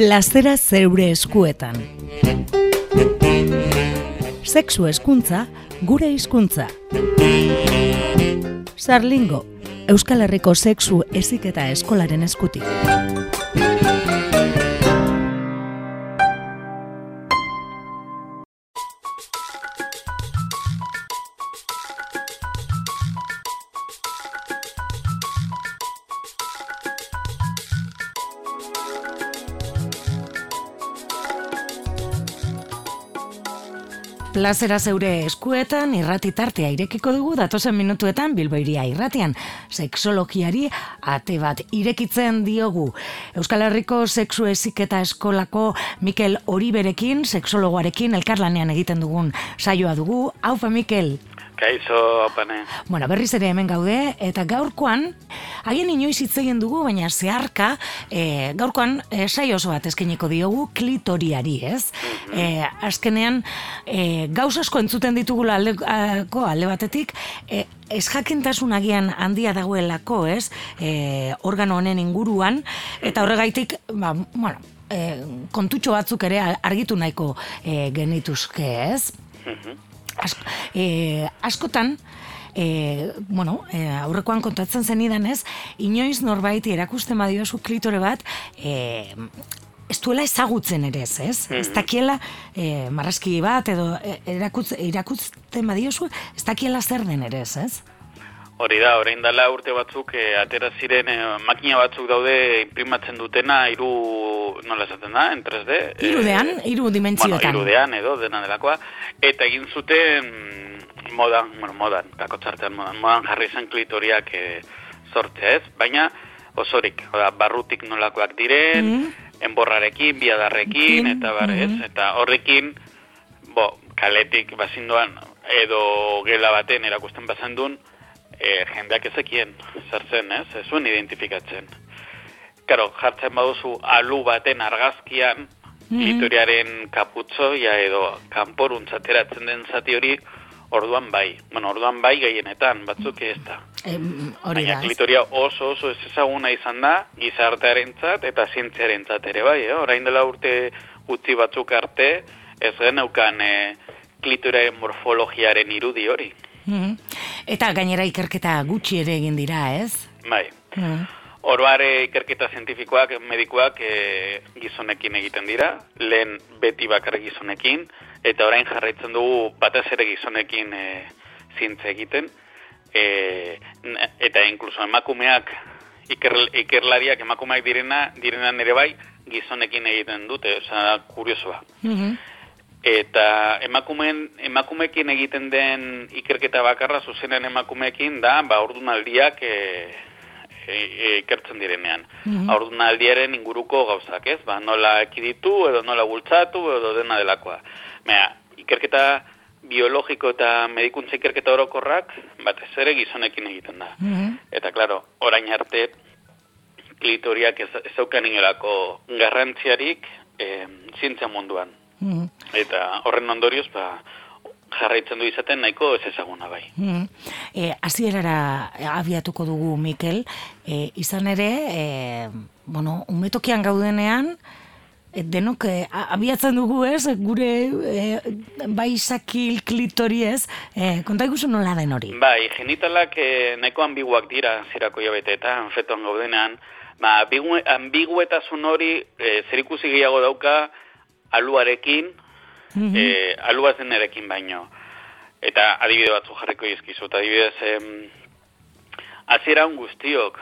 plazera zeure eskuetan. Sexu eskuntza, gure hizkuntza. Sarlingo, Euskal Herriko sexu eziketa eskolaren eskutik. Plazera zeure eskuetan irrati tartea irekiko dugu datozen minutuetan bilboiria irratian. Sexologiari ate bat irekitzen diogu. Euskal Herriko sexu eziketa eskolako Mikel Oriberekin, sexologoarekin elkarlanean egiten dugun saioa dugu. Haupa Mikel! Kaixo, opane. Bueno, berriz ere hemen gaude, eta gaurkoan, haien inoiz hitz egin dugu, baina zeharka, e, gaurkoan, e, sai oso bat eskeniko diogu klitoriari, ez? Mm -hmm. azkenean, e, gauz asko entzuten ditugula aldeko alde batetik, e, ez jakintasun agian handia dagoelako, ez? E, organo honen inguruan, eta horregaitik, ba, bueno, e, kontutxo batzuk ere argitu nahiko e, genituzke, ez? Mm e, askotan, e, bueno, e, aurrekoan kontatzen zenidan ez, inoiz norbait erakusten badiozu klitore bat, e, ez duela ezagutzen ere ez, ez? Mm -hmm. Ez dakiela e, marrazki bat edo erakutz, erakutzen badiozu, ez dakiela zer den ere ez, ez? Hori da, orain dela urte batzuk e, atera ziren e, makina batzuk daude imprimatzen dutena hiru nola esaten da, en 3D. Irudean, e, iru dimentsioetan. Bueno, irudean edo dena delakoa. Eta egin zuten modan, bueno, modan, kako txartean modan, modan jarri zen klitoriak e, sortzea ez, baina osorik, oda, barrutik nolakoak diren, mm enborrarekin, biadarrekin, eta bar, ez, mm eta horrekin, bo, kaletik bazinduan, edo gela baten erakusten bazandun, e, jendeak ezekien zertzen, ez? Ez zuen identifikatzen. Karo, jartzen baduzu alu baten argazkian, mm -hmm. kaputzoia edo kanporuntzateratzen den zati hori, orduan bai. Bueno, orduan bai gehienetan, batzuk ez da. hori da. klitoria oso oso ez ezaguna izan da, gizartearen zat, eta zientziaren zat ere bai, eh? orain dela urte utzi batzuk arte, ez geneukan eh, klitoriaren morfologiaren irudi hori. Mm Eta gainera ikerketa gutxi ere egin dira, ez? Bai. Mm Oroare ikerketa zientifikoak, medikoak e, gizonekin egiten dira, lehen beti bakar gizonekin, eta orain jarraitzen dugu batez ere gizonekin e, zintze egiten, e, eta inkluso emakumeak, iker, ikerlariak emakumeak direna, direna nere bai, gizonekin egiten dute, oza, kuriosoa. Mm Eta emakumeen, emakumeekin egiten den ikerketa bakarra zuzenen emakumeekin da, ba, ordunaldiak e, e, e, ikertzen direnean. Mm -hmm. inguruko gauzak, ez? Ba, nola ekiditu, edo nola bultzatu, edo dena delakoa. Mea, ikerketa biologiko eta medikuntza ikerketa orokorrak, bat ez ere gizonekin egiten da. Mm Eta, klaro, orain arte, klitoriak ez, ez aukan garrantziarik e, zientzia munduan. Mm. Eta horren ondorioz, ba, jarraitzen du izaten nahiko ez ezaguna bai. Mm. E, azierara abiatuko dugu, Mikel, e, izan ere, e, bueno, umetokian gaudenean, e, denok e, abiatzen dugu ez, gure e, bai sakil klitori ez, e, konta ikusu nola den hori? Bai, genitalak e, nahiko ambiguak dira zirako jabetetan, fetoan gaudenean, ba, ambiguetasun hori e, zer ikusi gehiago dauka, aluarekin, mm -hmm. e, alua zenerekin baino. Eta adibide batzu jarriko izkizu, eta adibidez, em, azieran guztiok,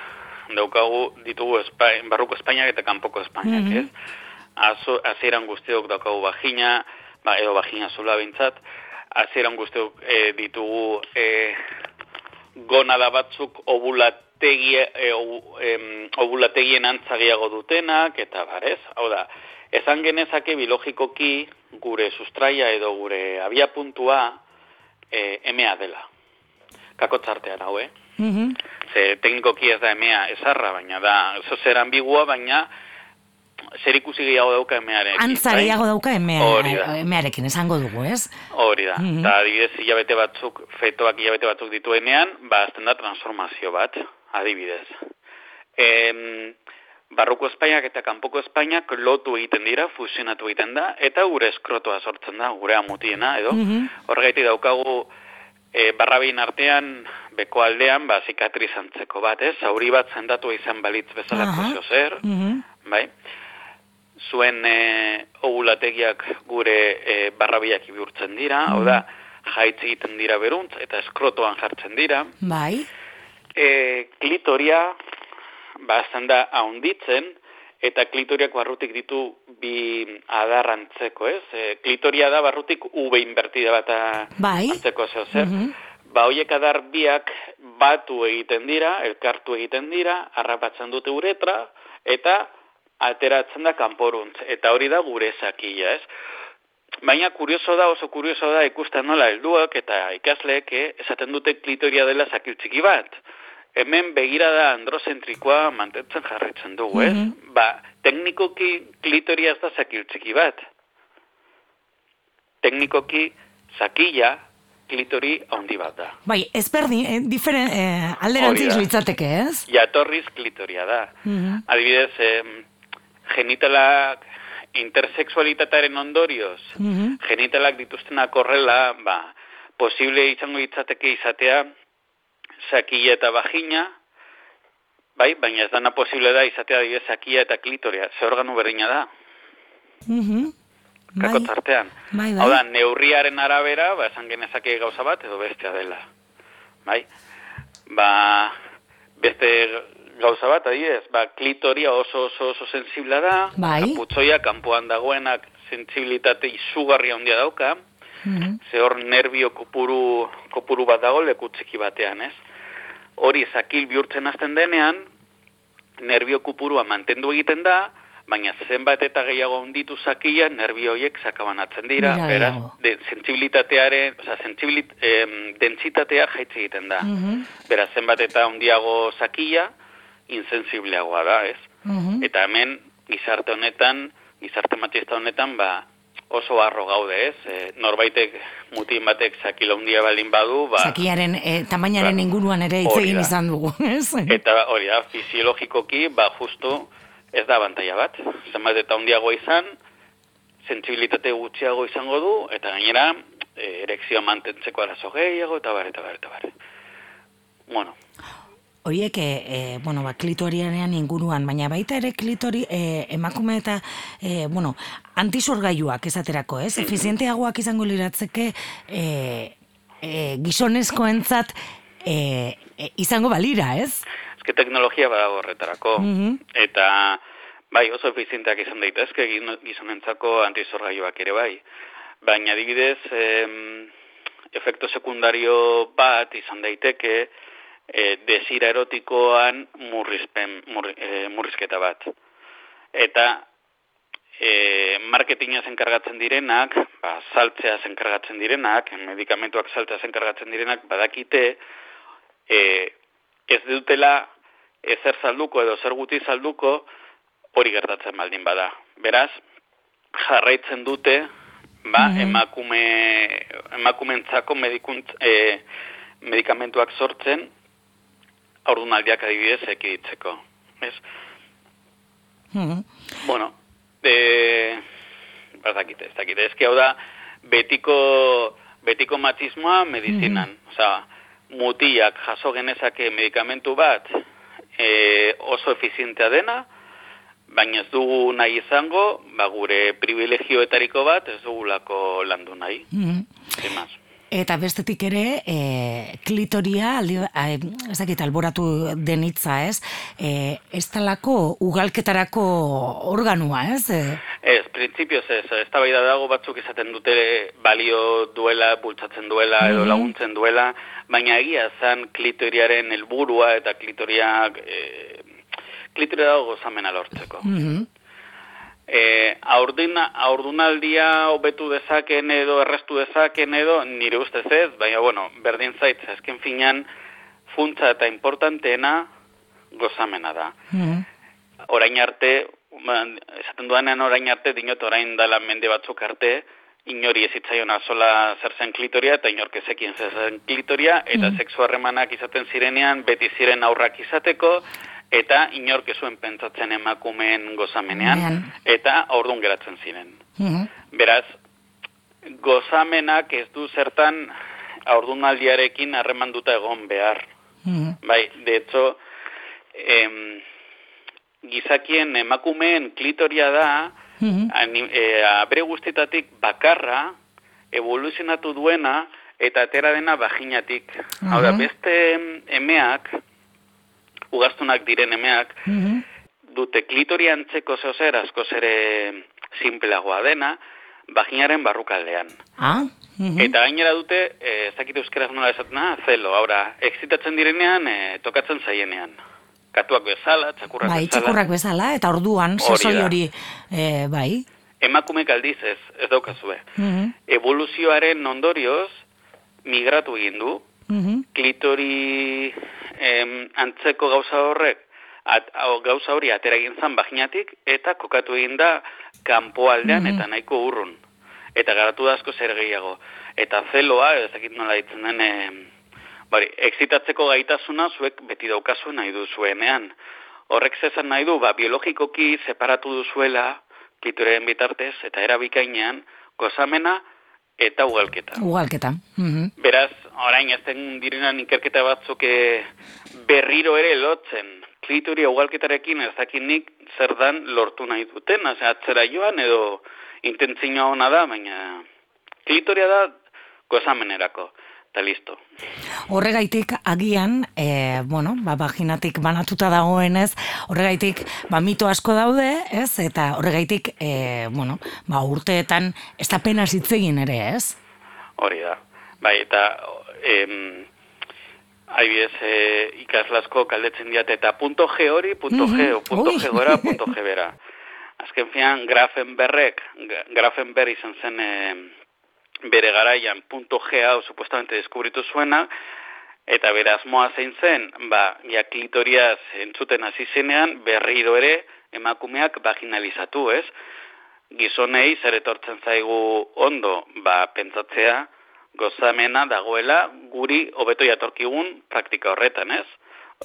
daukagu ditugu Espain, barruko Espainiak eta kanpoko Espainiak, mm -hmm. ez? Azo, azieran guztiok daukagu bagina, ba, edo bagina zula bintzat, azieran guztiok e, ditugu e, gonada batzuk obulategia, e, obulategien antzagiago dutenak, eta barez, hau da, Ezan genezake bilogikoki gure sustraia edo gure abia puntua e, emea dela. Kako txartea hau, eh? Mm -hmm. Ze teknikoki ez da emea esarra, baina da, eso zer ambigua, baina zer ikusi gehiago dauka emearekin. Antza bai? gehiago dauka emearekin, esango dugu, ez? Hori da. Mm -hmm. Adibidez, hilabete batzuk, fetoak hilabete batzuk dituenean, ba, azten da transformazio bat, adibidez. Em, barruko Espainiak eta kanpoko Espainiak lotu egiten dira, fusionatu egiten da, eta gure eskrotoa sortzen da, gure amutiena, edo. Mm -hmm. Horregaiti daukagu e, barrabin artean, beko aldean, ba, zikatrizantzeko bat, ez? Zauri bat zendatu izan balitz bezala uh -huh. zer, mm bai? Zuen e, ogulategiak gure e, barrabiak bihurtzen dira, mm -hmm. hau da, jaitz egiten dira beruntz, eta eskrotoan jartzen dira. Bai. E, klitoria, ba, da haunditzen, eta klitoriak barrutik ditu bi adarrantzeko, ez? E, klitoria da barrutik ube invertida bat bai. antzeko zeo zer. Mm Ba, hoiek adar biak batu egiten dira, elkartu egiten dira, harrapatzen dute uretra, eta ateratzen da kanporuntz. Eta hori da gure zakila, ez? Baina kurioso da, oso kurioso da ikusten nola helduak eta ikasleek eh, esaten dute klitoria dela zakiltziki bat hemen begirada androzentrikoa mantentzen jarritzen dugu, ez? Mm -hmm. Ba, teknikoki klitoria ez da zakiltziki bat. Teknikoki zakila klitori handi bat da. Bai, ez berdin, eh, diferen, eh, alderantziz litzateke, ez? Jatorriz klitoria da. Mm Adibidez, eh, genitalak intersexualitataren ondorioz, mm genitalak dituztenak horrela, ba, posible izango itzateke izatea, sakia eta vagina, bai, baina ez dana posible da izatea dira sakia eta klitoria, ze organu berdina da. Mm -hmm. Kako tartean. Bai, bai. Hau da, neurriaren arabera, ba, esan genezake gauza bat, edo bestea dela. Bai, ba, beste gauza bat, adiez, ba, klitoria oso oso oso sensibla da, bai. kaputzoia, kanpoan dagoenak sensibilitate izugarria handia dauka, mm ze hor nervio kopuru, kopuru bat dago leku txiki batean, ez? Hori zakil bihurtzen hasten denean, nervio kupurua mantendu egiten da, baina zenbat eta gehiago onditu zakia, nervio horiek sakabanatzen dira, ja, beraz, de, sensibilitatearen, oza, sensibilit, eh, dentsitatea jaitze egiten da. Mm Beraz, zenbat eta ondiago zakia, insensibleagoa da, ez? Mm Eta hemen, gizarte honetan, gizarte matista honetan, ba, oso arro gaude, ez? E, norbaitek mutin batek zakila hundia baldin badu, ba... Zakiaren, e, tamainaren ba, inguruan ere hitz egin izan dugu, ez? Eta hori da, fisiologikoki, ba, justu, ez da abantaia bat. Zenbat eta hundiago izan, sensibilitate gutxiago izango du, eta gainera, e, erekzioa mantentzeko arazo gehiago, eta bar, eta bar, eta bar. Bueno, horiek e, bueno, ba, klitorianean inguruan, baina baita ere klitori e, emakume eta e, bueno, antisorgailuak esaterako, ez? Efizienteagoak izango liratzeke e, e, gizonezkoentzat e, e, izango balira, ez? Ezke teknologia badago horretarako, mm eta bai oso efizienteak izan daitezke gizonentzako antisorgailuak ere bai. Baina adibidez, em, efekto sekundario bat izan daiteke, e, desira erotikoan murrizpen, mur, e, murrizketa bat. Eta e, marketinga zenkargatzen direnak, ba, saltzea zenkargatzen direnak, medikamentuak saltzea zenkargatzen direnak, badakite e, ez dutela ezer salduko edo zer guti salduko hori gertatzen baldin bada. Beraz, jarraitzen dute, ba, mm -hmm. emakume, emakumentzako medikuntz, e, medikamentuak sortzen, aurdunaldiak adibidez ekiditzeko. Ez? Mm Bueno, e, ez dakite, ez dakite. Ez hau da, betiko, betiko matxismoa medizinan. Mm Osa, mutiak jaso genezake medikamentu bat e, oso efizientea dena, baina ez dugu nahi izango, ba, gure privilegioetariko bat ez dugulako landu nahi. Mm Eta bestetik ere, e, klitoria, aldi, ez dakit, alboratu denitza, ez? E, ez talako ugalketarako organua, ez? E? Ez, prinsipioz ez, ez da dago batzuk izaten dute balio duela, bultzatzen duela, edo mhm. laguntzen duela, baina egia zan klitoriaren helburua eta klitoriak, e, klitoria dago gozamena lortzeko. Mm e, aurdina, aurdunaldia hobetu dezaken edo errestu dezaken edo nire ustez ez, baina bueno, berdin zaitz, ezken finan funtza eta importanteena gozamena da. Mm Orain arte, esaten duanean orain arte, dinot orain dala mende batzuk arte, inori ezitzaiona sola zer zen klitoria eta inork ezekin zer zen klitoria eta mm -hmm. izaten zirenean beti ziren aurrak izateko eta inork zuen pentsatzen emakumeen gozamenean, eta aurdun geratzen ziren. Mhm. Beraz, gozamenak ez du zertan aurdunaldiarekin harremanduta egon behar. Mhm. Bai, de hecho, em, gizakien emakumeen klitoria da, mm abre guztietatik bakarra, evoluzionatu duena, eta atera dena vaginatik. Hau da, beste emeak, ugaztunak diren emeak, mm dute klitoria antzeko zehozer, asko zere simpleagoa dena, vaginaren barrukaldean. Ah, Eta gainera dute, eh, ez dakit euskeraz nola esatena, zelo, ahora, exitatzen direnean, eh, tokatzen zaienean katuak bezala, txakurrak bai, bezala. txakurrak bezala, eta orduan, sasoi hori, e, bai. Emakume kaldiz ez, ez daukazue. Mm Evoluzioaren ondorioz, migratu egin du, mm klitori em, antzeko gauza horrek, at, gauza hori atera egin zan baginatik, eta kokatu egin da kanpoaldean mm eta nahiko urrun. Eta garatu da asko zer gehiago. Eta zeloa, ez dakit nola ditzen den, Bari, exitatzeko gaitasuna zuek beti daukazu nahi duzuenean. Horrek zezan nahi du, ba, biologikoki separatu duzuela, kitureen bitartez, eta erabikainean, gozamena eta ugalketa. Ugalketa. Mm Beraz, orain ez den direnan ikerketa batzuk eh, berriro ere lotzen. Klitoria ugalketarekin ez dakinik zer dan lortu nahi duten, azera atzera joan edo intentzioa hona da, baina klitoria da gozamenerako eta listo. Horregaitik agian, e, bueno, ba, vaginatik banatuta dagoenez, horregaitik ba, mito asko daude, ez? Eta horregaitik, e, bueno, ba, urteetan ez da pena zitzegin ere, ez? Hori da. Bai, eta em, Aibidez, e, ikaslasko kaldetzen diate, eta punto G hori, punto G, o punto G gora, punto G bera. Azken fian, Grafenberrek, Grafenberg izan zen, bere garaian punto G hau supuestamente deskubritu zuena, eta bere asmoa zein zen, ba, ja klitoriaz entzuten hasi zenean, berriro ere emakumeak vaginalizatu, ez? Gizonei zer etortzen zaigu ondo, ba, pentsatzea, gozamena dagoela guri hobeto jatorkigun praktika horretan, ez?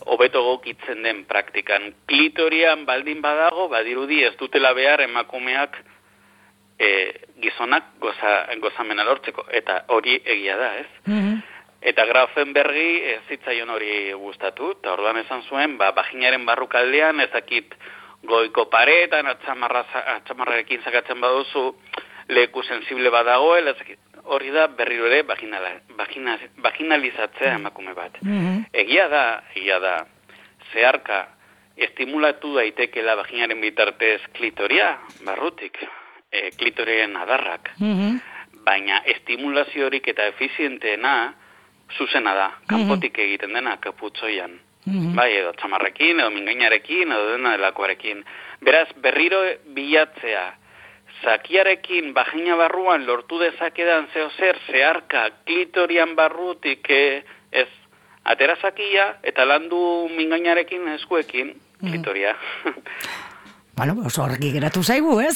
Hobeto gokitzen den praktikan. Klitorian baldin badago, badirudi ez dutela behar emakumeak e, gizonak goza, gozamena lortzeko, eta hori egia da, ez? Mm Eta Grafenbergi ez zitzaion hori gustatu, eta orduan esan zuen, ba, baginaren barrukaldean ezakit goiko paretan, atxamarrarekin zakatzen baduzu, leku sensible badagoela, ezakit, hori da berriro ere vaginalizatzea mm emakume bat. Mm Egia da, egia da, zeharka, estimulatu daitekela vaginaren bitartez klitoria, barrutik, e, klitoreen adarrak. Mm Baina estimulaziorik eta efizienteena zuzena da, mhm. kanpotik egiten dena kaputzoian. Mm Bai, edo txamarrekin, edo mingainarekin, edo dena delakoarekin. Beraz, berriro bilatzea, zakiarekin bajina barruan lortu dezakedan zeo zer, zeharka, klitorian barrutik, eh, ez, atera zakia, eta landu mingainarekin eskuekin, mhm. klitoria. Bueno, oso horreki geratu zaigu, ez?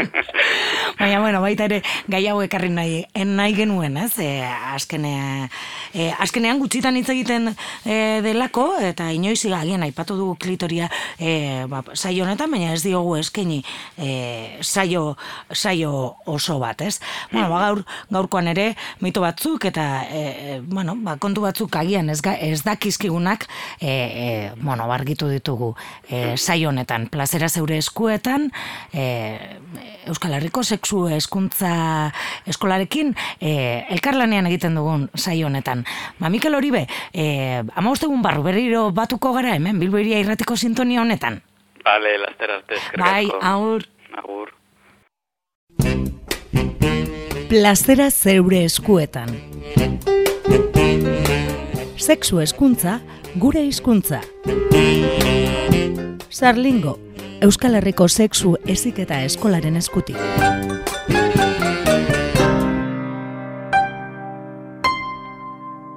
Baina, bueno, baita ere, gai hau ekarri nahi, en nahi genuen, ez? E, azkene, e, azkenean gutxitan hitz egiten e, delako, eta inoiz agian aipatu dugu klitoria e, ba, saio honetan, baina ez diogu eskeni e, saio, saio oso bat, ez? Bueno, ba, gaur, gaurkoan ere, mito batzuk, eta, e, bueno, ba, kontu batzuk agian ez, ez dakizkigunak, e, e, bueno, bargitu ditugu e, saio honetan, plazera zeure eskuetan, e, Euskal Herriko sexu eskuntza eskolarekin e, elkarlanean egiten dugun saio honetan. Ba, Mikel Horibe, e, ama barru berriro batuko gara hemen, Bilboiria irratiko sintonia honetan. Bale, laster arte, Bai, aur. Agur. Plazera zeure eskuetan. Sexu eskuntza, gure hizkuntza. Sarlingo, Euskal Herriko sexu eziketa eskolaren eskutik.